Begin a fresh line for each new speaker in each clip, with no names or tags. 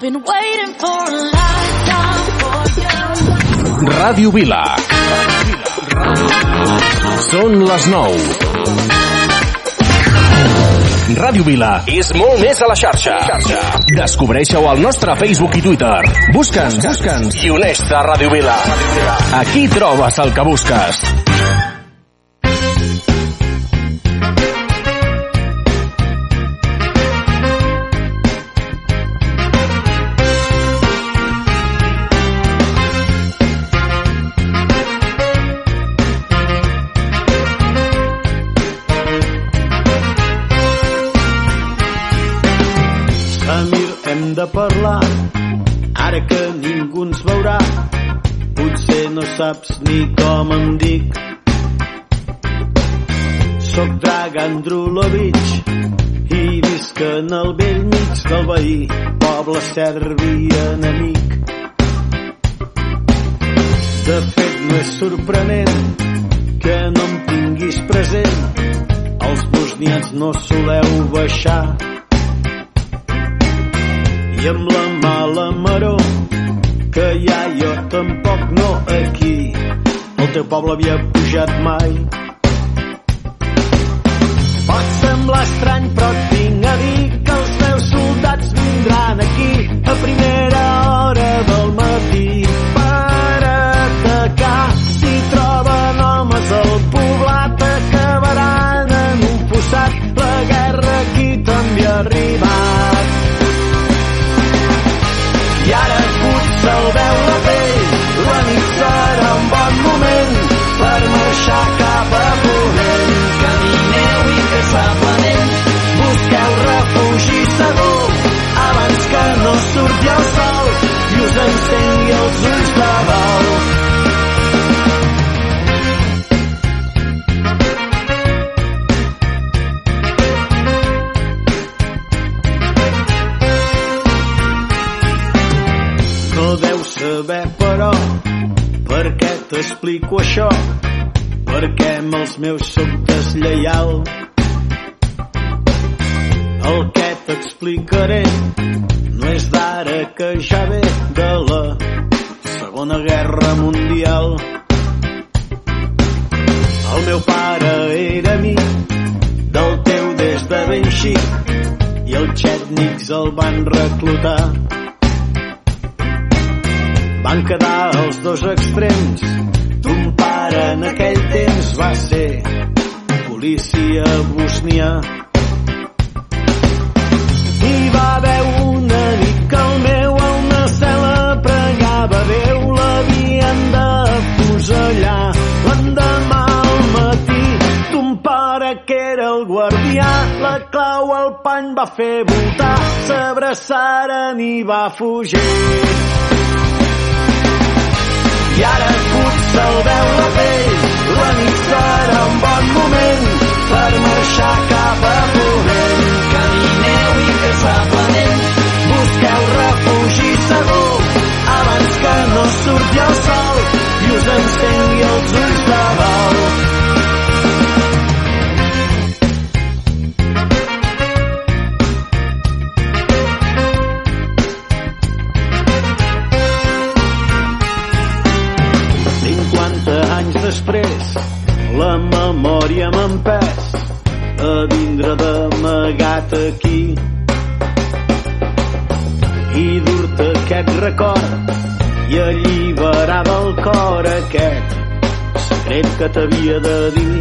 Been waiting for a lifetime for you.
Ràdio Vila. Són les 9. Ràdio Vila és molt més a la xarxa. Descobreixeu al nostre Facebook i Twitter. Busca'ns, busca'ns i uneix-te a Ràdio Vila. Aquí trobes el que busques.
Saps ni com em dic. Soc Dragan Drulovic i visc en el vell mig del veí poble serbi enemic. De fet no és sorprenent que no em tinguis present. Els bosnians no soleu baixar. I amb la mala maró que ha jo tampoc no aquí teu poble havia pujat mai. Pot semblar estrany però tinc a dir que els meus soldats vindran aquí a primera els meus soc deslleial. El que t'explicaré s'abraçaren i va fugir. I ara potser el veu la pell la nit serà un bon moment per marxar cap a ponent camineu i que s'aplanent busqueu refugi segur abans que no surti el sol i us encengui els ulls que t'havia de dir.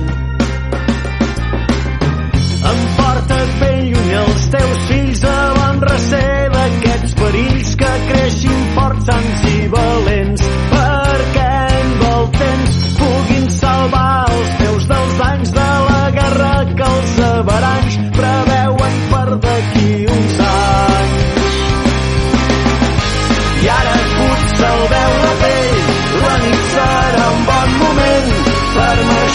Emporta't ben lluny els teus fills abans recer d'aquests perills que creixin forts, sants i valents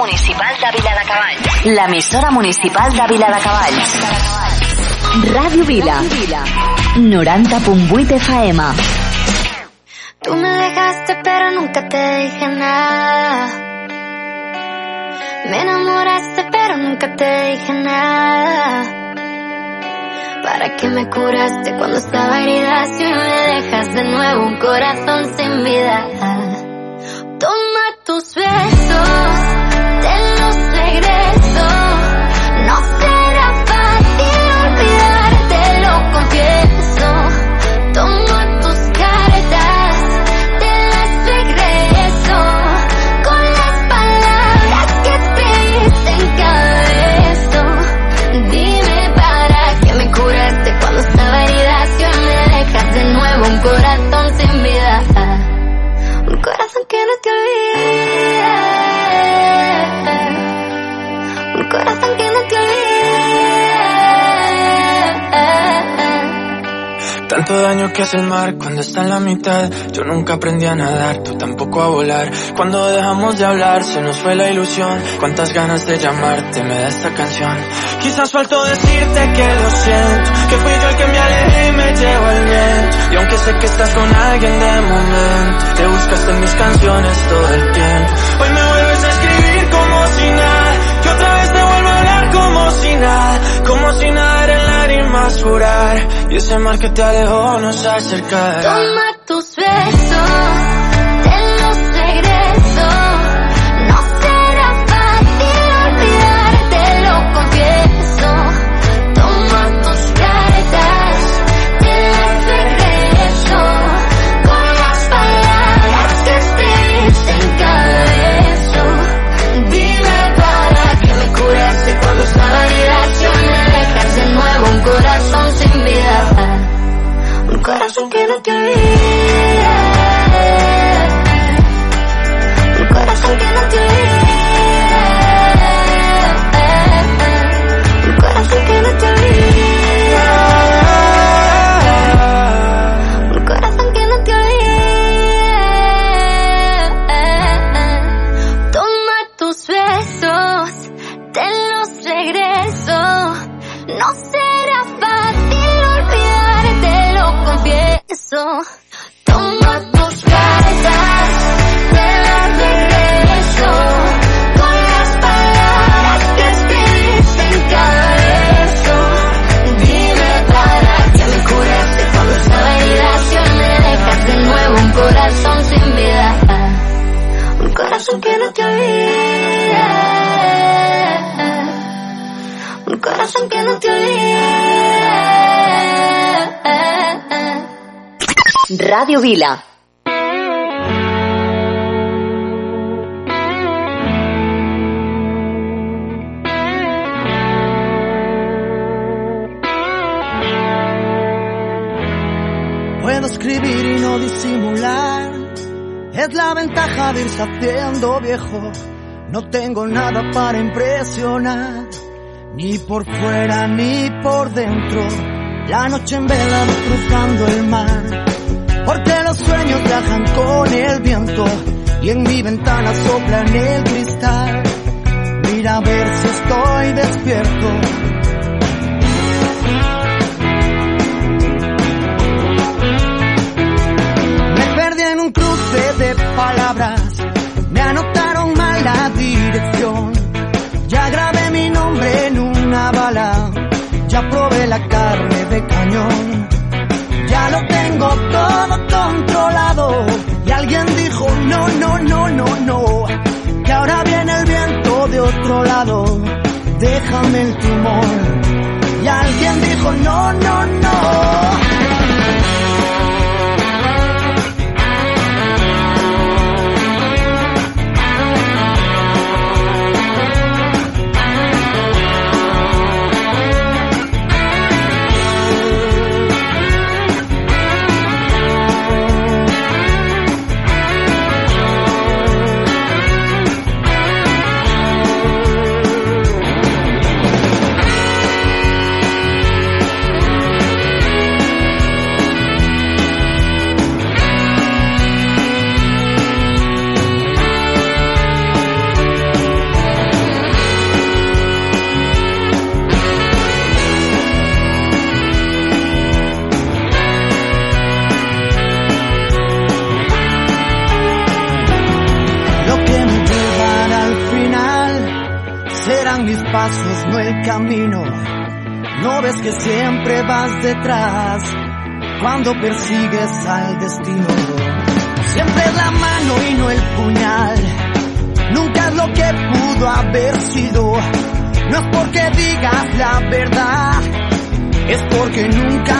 municipal de Viladecavalls. L'emissora municipal de Viladecavalls. Ràdio Vila. 90.8 FM.
Tú me dejaste pero nunca te dije nada. Me enamoraste pero nunca te dije nada. ¿Para qué me curaste cuando estaba herida si hoy me dejas de nuevo un corazón sin vida? Toma tus besos,
Tanto daño que hace el mar cuando está en la mitad. Yo nunca aprendí a nadar, tú tampoco a volar. Cuando dejamos de hablar se nos fue la ilusión. Cuántas ganas de llamarte me da esta canción. Quizás faltó decirte que lo siento, que fui yo el que me alejé y me llevo el viento. Y aunque sé que estás con alguien de momento, te buscaste en mis canciones todo el tiempo. Hoy me vuelves a escribir como si nada, que otra vez te vuelvo a hablar como si nada, como si nada lágrimas jurar. Y ese mar que te alejó nos acercará.
Toma tus besos,
haciendo viejo. No tengo nada para impresionar. Ni por fuera ni por dentro. La noche en vela cruzando el mar. Porque los sueños viajan con el viento. Y en mi ventana sopla en el cristal. Mira a ver si estoy despierto. Me perdí en un cruce de palabras, bala, ya probé la carne de cañón. Ya lo tengo todo controlado y alguien dijo no, no, no, no, no. Que ahora viene el viento de otro lado, déjame el tumor. Y alguien dijo no, no, no. No el camino. No ves que siempre vas detrás cuando persigues al destino. Siempre es la mano y no el puñal. Nunca es lo que pudo haber sido. No es porque digas la verdad, es porque nunca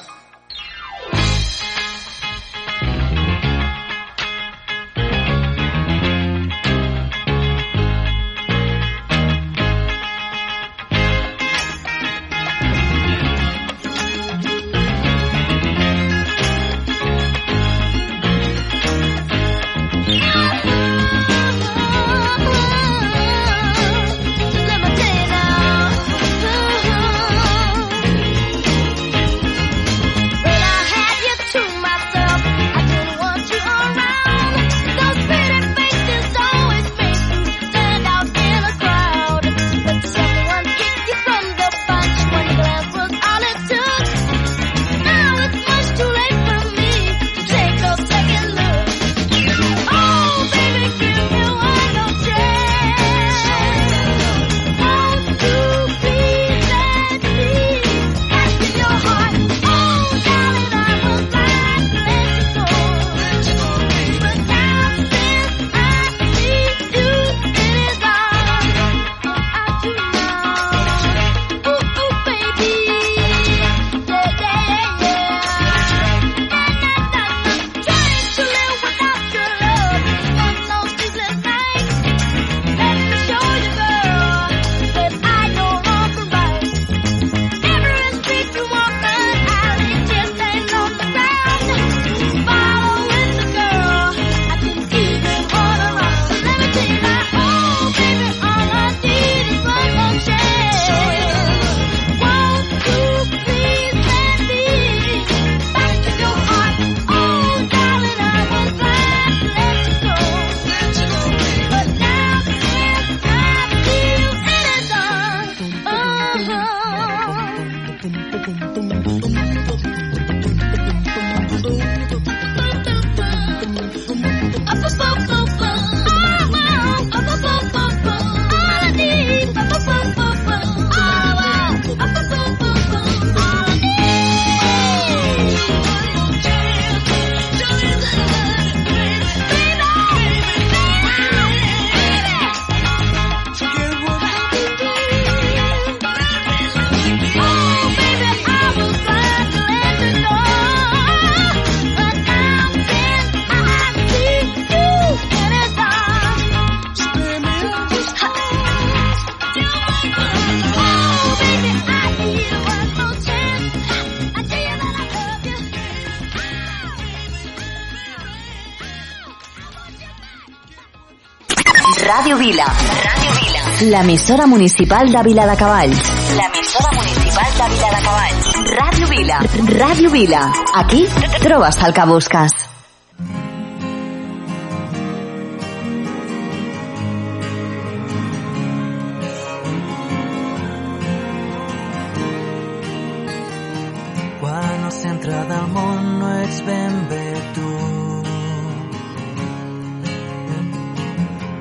L'emissora municipal de Vila de Cavalls. L'emissora municipal de Vila de Cavalls. Ràdio Vila. Ràdio Vila. Aquí trobes el que.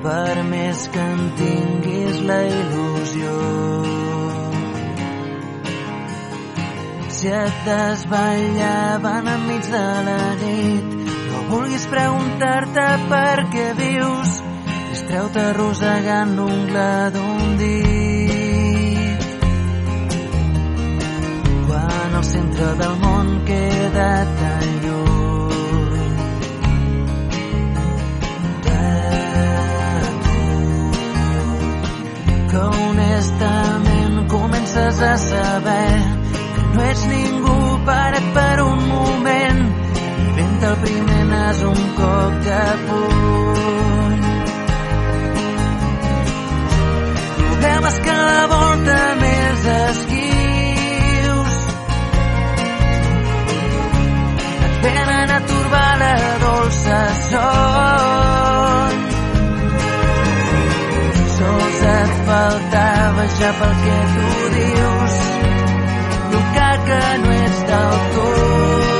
Per més que en tinguis la il·lusió. Si et desvetllaven enmig de la nit, no vulguis preguntar-te per què vius, distreu-te arrossegant l'ungla d'un dit. Quan el centre del món queda tan lluny que honestament comences a saber que no ets ningú parat per un moment i vent el primer nas un cop de puny. Problemes que la volta més esquius. Et venen a turbar la dolça son et faltava ja pel que tu dius. Tocar que no ets del tot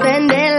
spend it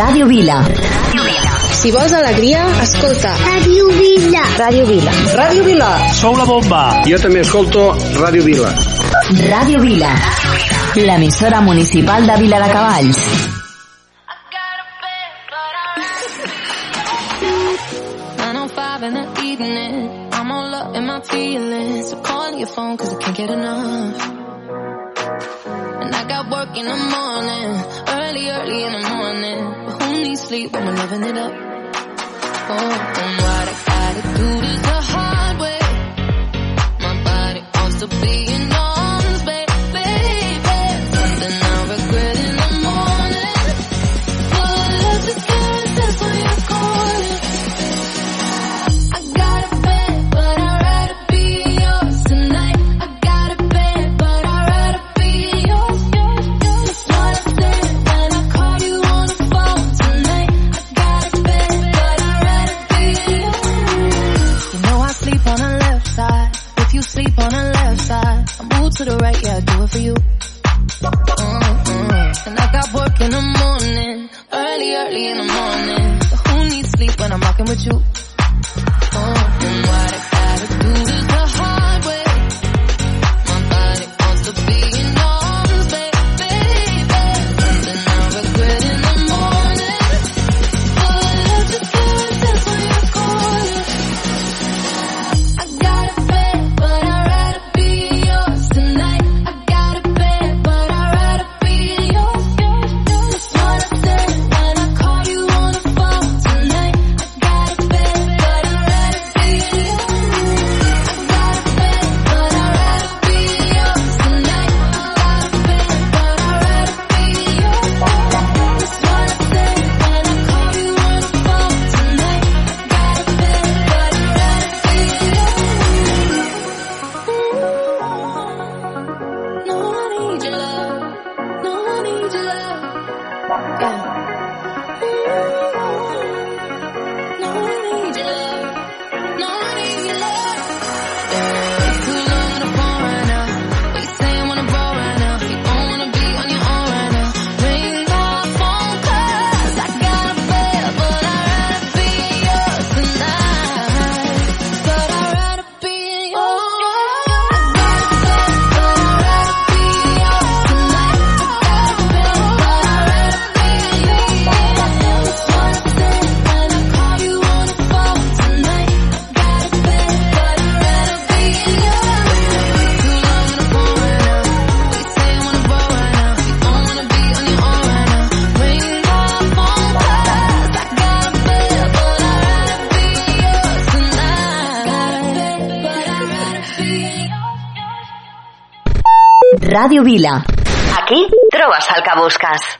Ràdio Vila.
Si vols alegria, escolta.
Ràdio Vila.
Ràdio Vila.
Ràdio Vila.
Sou la bomba.
Jo també escolto Ràdio Vila.
Ràdio Vila. L'emissora municipal de Vila de Cavalls.
I got work in the morning Early, early in the morning sleep, we're living it up. Oh, I'm wide, to the right, yeah, I do it for you. Mm-hmm. And I got work in the morning, early, early in the morning. So who needs sleep when I'm rocking with you? Vila. Aquí trobes el que busques.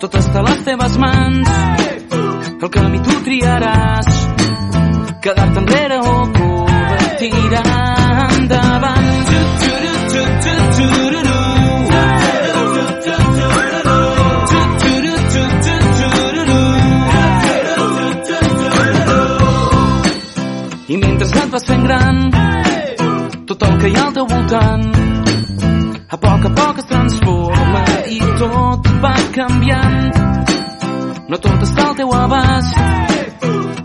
tot està a les teves mans. El camí tu triaràs, quedar-te enrere o poder tirar endavant. I mentre et vas fent gran, tot el que hi ha al teu voltant, a poc a poc es transforma va canviant. No tot està al teu abast,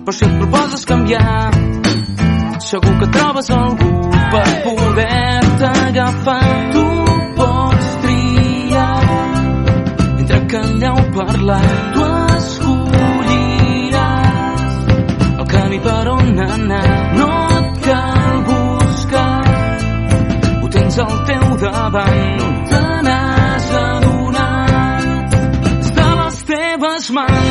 però si et proposes
canviar, segur que trobes algú per
poder-te agafar. Tu pots triar entre callar o parlar. Tu
escolliràs el camí per on anar. No et cal buscar, ho tens al teu davant. No one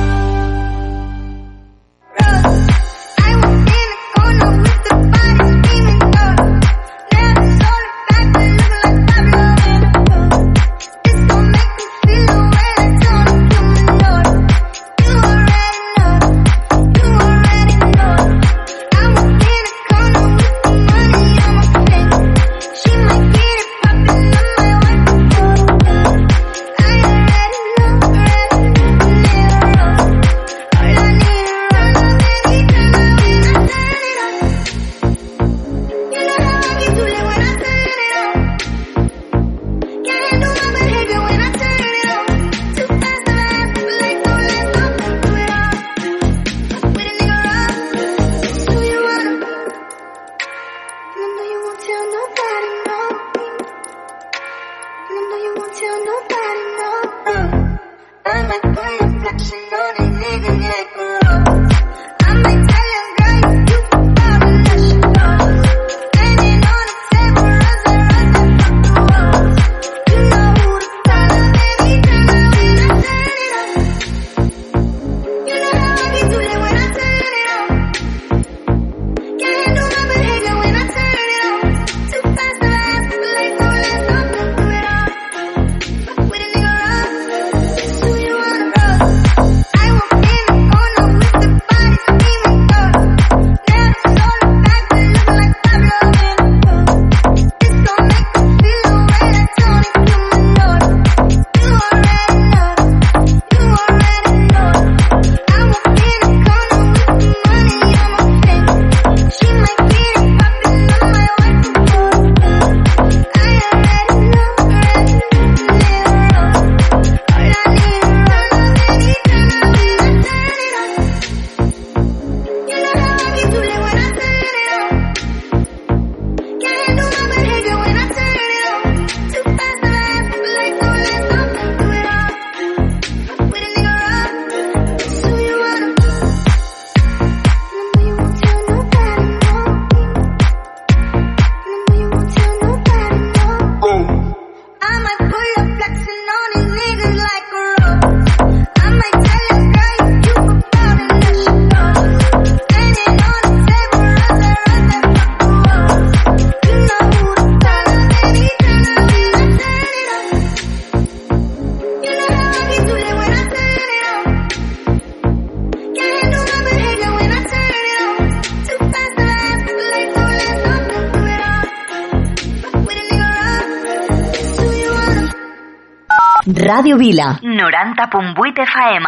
Vila. 90.8 FM.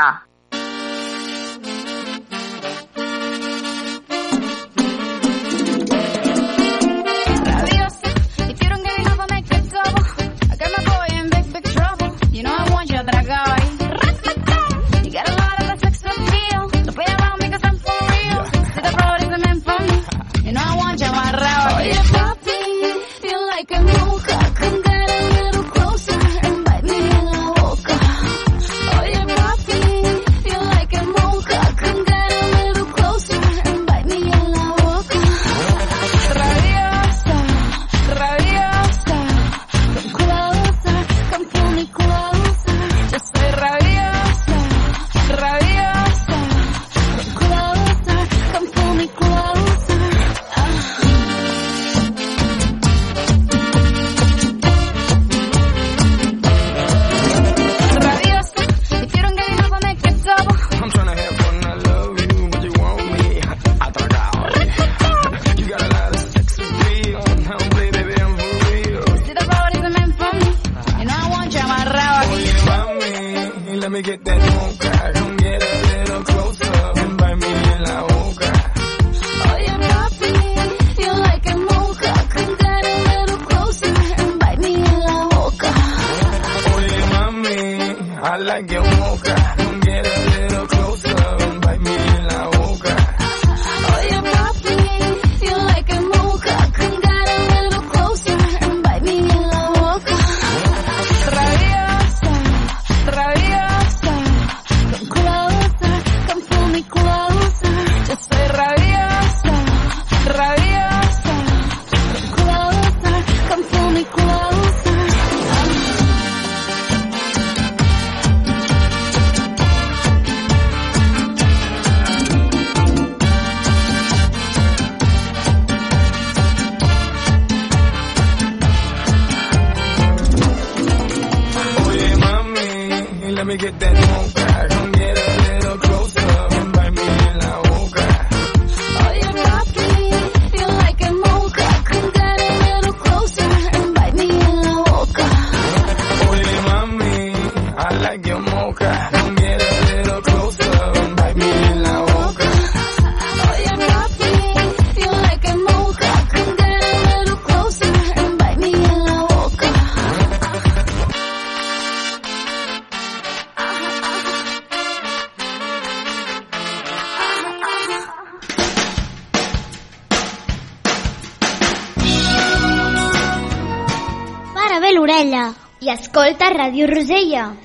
Like your mocha.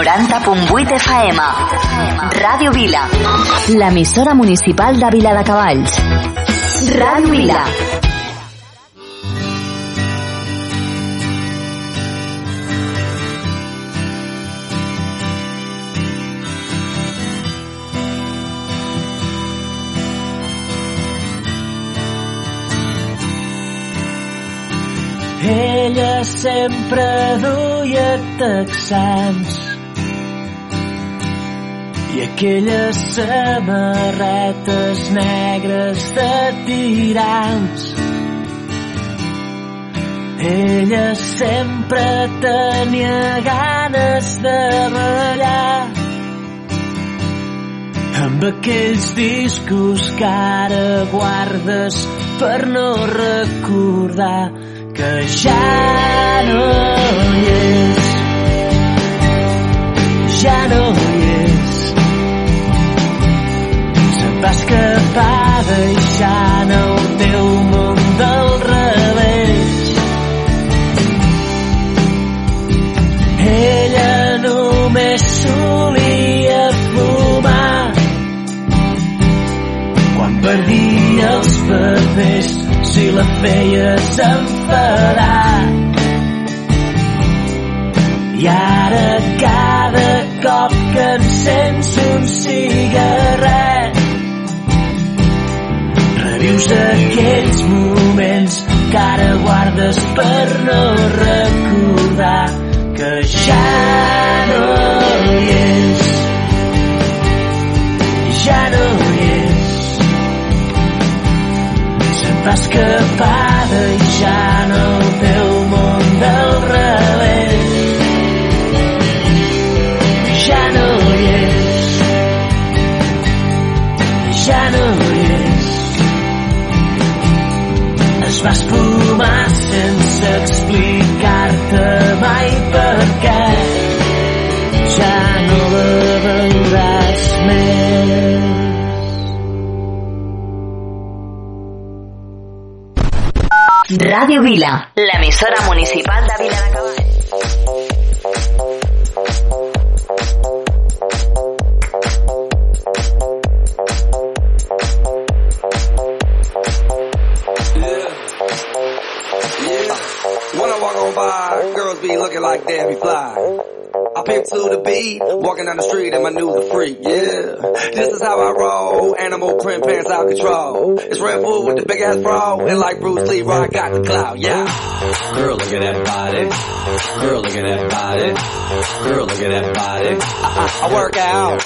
90.8 FM. Ràdio Vila. L'emissora municipal de Vila de Cavalls. Ràdio Vila.
Ella sempre duia texans i aquelles samarretes negres de tirants. Ella sempre tenia ganes de ballar amb aquells discos que ara guardes per no recordar que ja no hi és ja no va escapar deixant el teu món del revés ella només solia fumar quan perdia els papers si la feies enfadar. I ara cada cop que encens un cigarret revius aquells moments que ara guardes per no recordar que ja no hi és. Ja no hi és. Va escapar
Vila, l'emissora municipal de Vila de Cavalls.
When I walk on by, girls be looking like Debbie Fly. I pick to the beat, walking down the street and my new the freak, yeah. This is how I roll, animal print pants out control. It's Red Bull with the big ass bra, and like Bruce Lee, I got the clout, yeah. Girl, look at that body. Girl, look at that body. Girl, look at that body. I, I work out.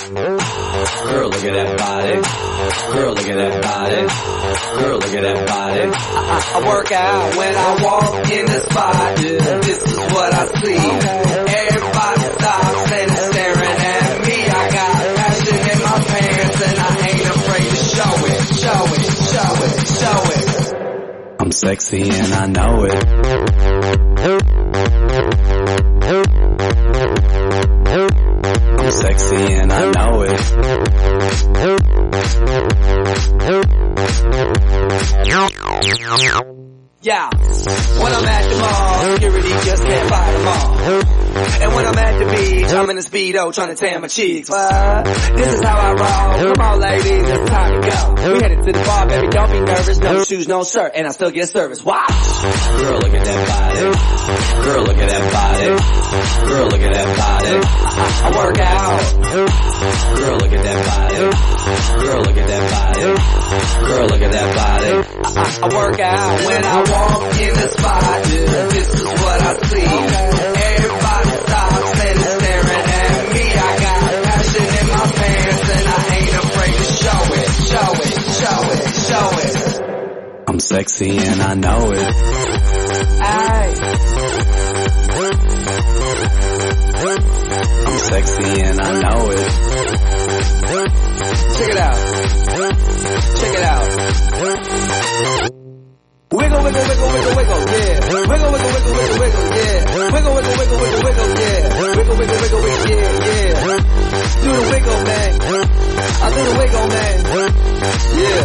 Girl, look at that body. Girl, look at that body. Girl, look at that body. I, I work out when I walk in the spot. This is what I see.
I'm sexy and I know it. I'm sexy and I know it.
Yeah, when I'm at the mall, security just can't buy them all. And when I'm at the beach, I'm in a speedo trying to tan my cheeks. This is how I roll. Come on, ladies, it's time to go. We headed to the bar, baby, don't be nervous. No shoes, no shirt, and I still get service. Watch.
Girl, look at that body. Girl, look at that body. Girl, look at that body.
I, I work out.
Girl, look at that body. Girl, look at that body. Girl, look at that body.
I, I work out when I walk in the spot. This is what I see. Everybody stops and is staring at me. I got passion in my pants and I ain't afraid to show it, show it, show it, show it.
I'm sexy and I know it.
Ay,
I'm sexy and I know it.
check it out. Check it out. Wiggle, wiggle, wiggle, wiggle, wiggle, yeah. Wiggle, wiggle, wiggle, wiggle, wiggle, yeah. Wiggle, wiggle, wiggle, wiggle, wiggle, yeah. Wiggle, wiggle, wiggle, wiggle, yeah, yeah. Do the wiggle, man. I do the wiggle, man. Yeah.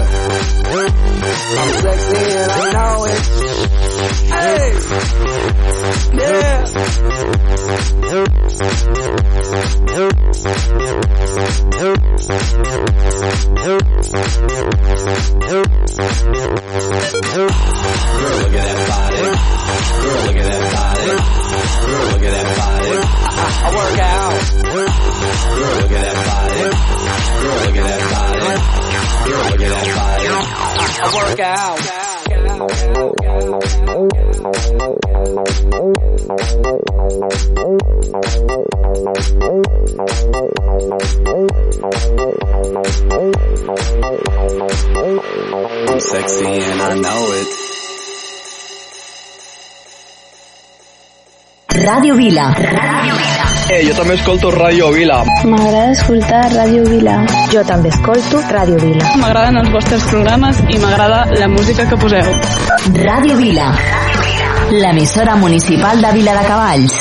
I'm sexy and I know it. Hey. Yeah. Girl,
look at that body. Girl, look at that body. Girl, look at that body.
I, work out. Girl,
look at that body. Girl, look at that body. Girl, look at that body.
I work out.
I'm sexy and I know it.
Ràdio Vila.
Eh, jo també escolto Ràdio Vila.
M'agrada escoltar Ràdio Vila.
Jo també escolto Ràdio Vila.
M'agraden els vostres programes i m'agrada la música que poseu.
Ràdio Vila. L'emissora municipal de Vila de Cavalls.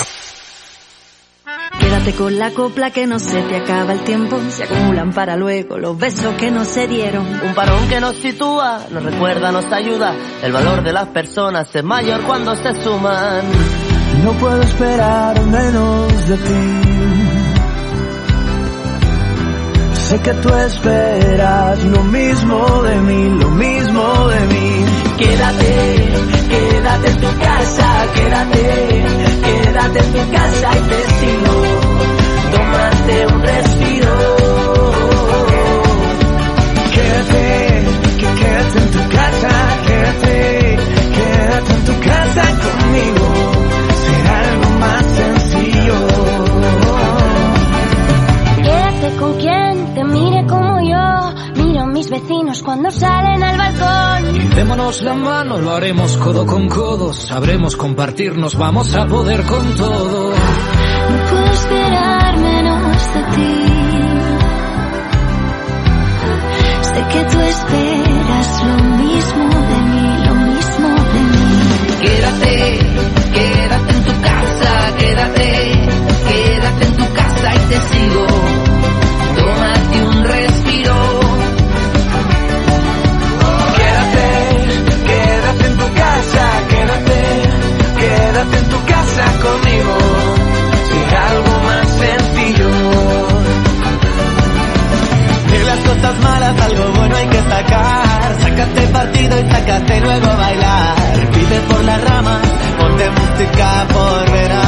Quédate con la copla que no se te acaba el tiempo. Se acumulan para luego los besos que no se dieron.
Un parón que nos sitúa, nos recuerda, nos ayuda. El valor de las personas es mayor cuando se suman.
No puedo esperar menos de ti. Sé que tú esperas lo mismo de mí, lo mismo de mí.
Quédate, quédate en tu casa, quédate, quédate en tu casa y te sigo. Tómate un respiro.
Con quien te mire como yo. Miro a mis vecinos cuando salen al balcón.
Y démonos la mano, lo haremos codo con codo. Sabremos compartirnos, vamos a poder con todo.
No puedo esperar menos de ti. Sé que tú esperas lo mismo de mí, lo mismo de mí.
Quédate, quédate en tu casa, quédate, quédate en tu casa y te sigo.
Casa conmigo. Será algo más sencillo.
De las cosas malas algo bueno hay que sacar. Sácate partido y sácate luego a bailar. Vive por las ramas, ponte música por verás.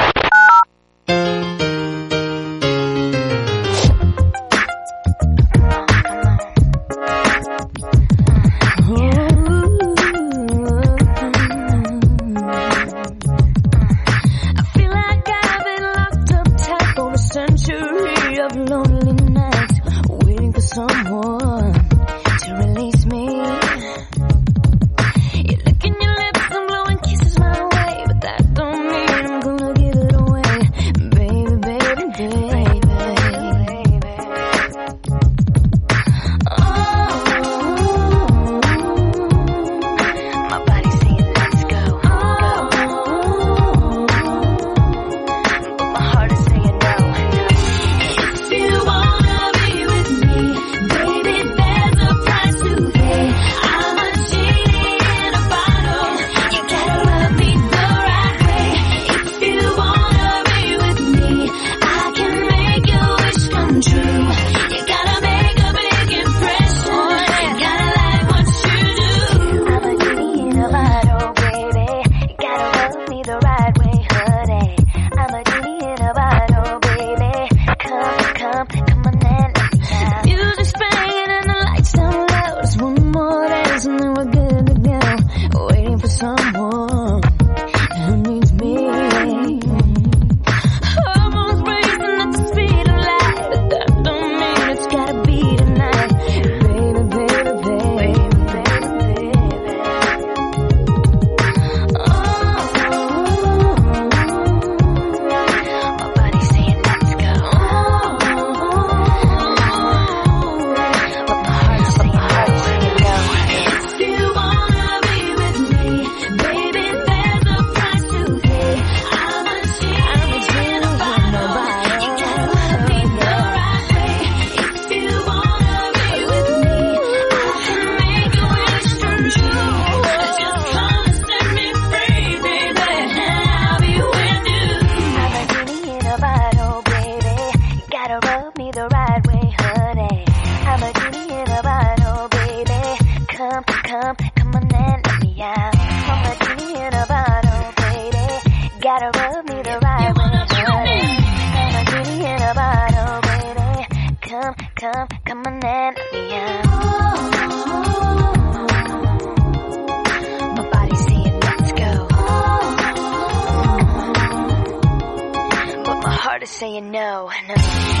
Me
out. My saying let's go. But my heart is saying no, no.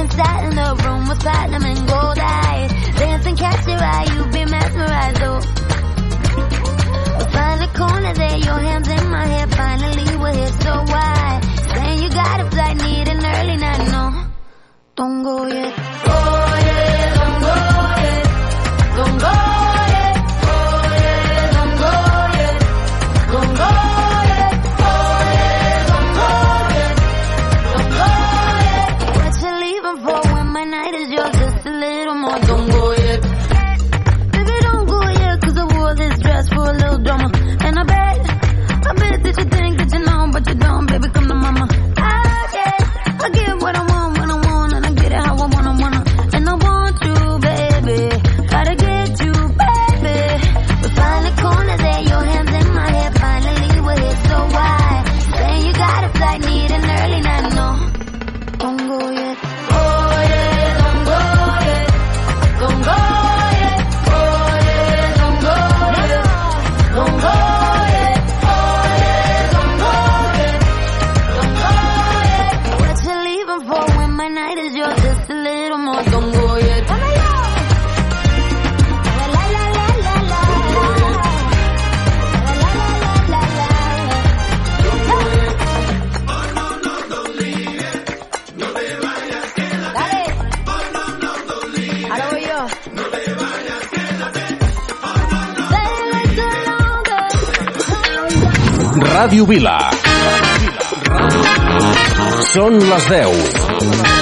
and sat in a room with platinum and gold eyes. Dancing, catch your eye, you be mesmerized, oh. we find a corner there, your hands in my hair. Finally, we're here, so why? Saying you got a flight, need an early night, no. Don't go yet. Oh yeah, don't go yet. Don't go
Ràdio Vila. Són les 10.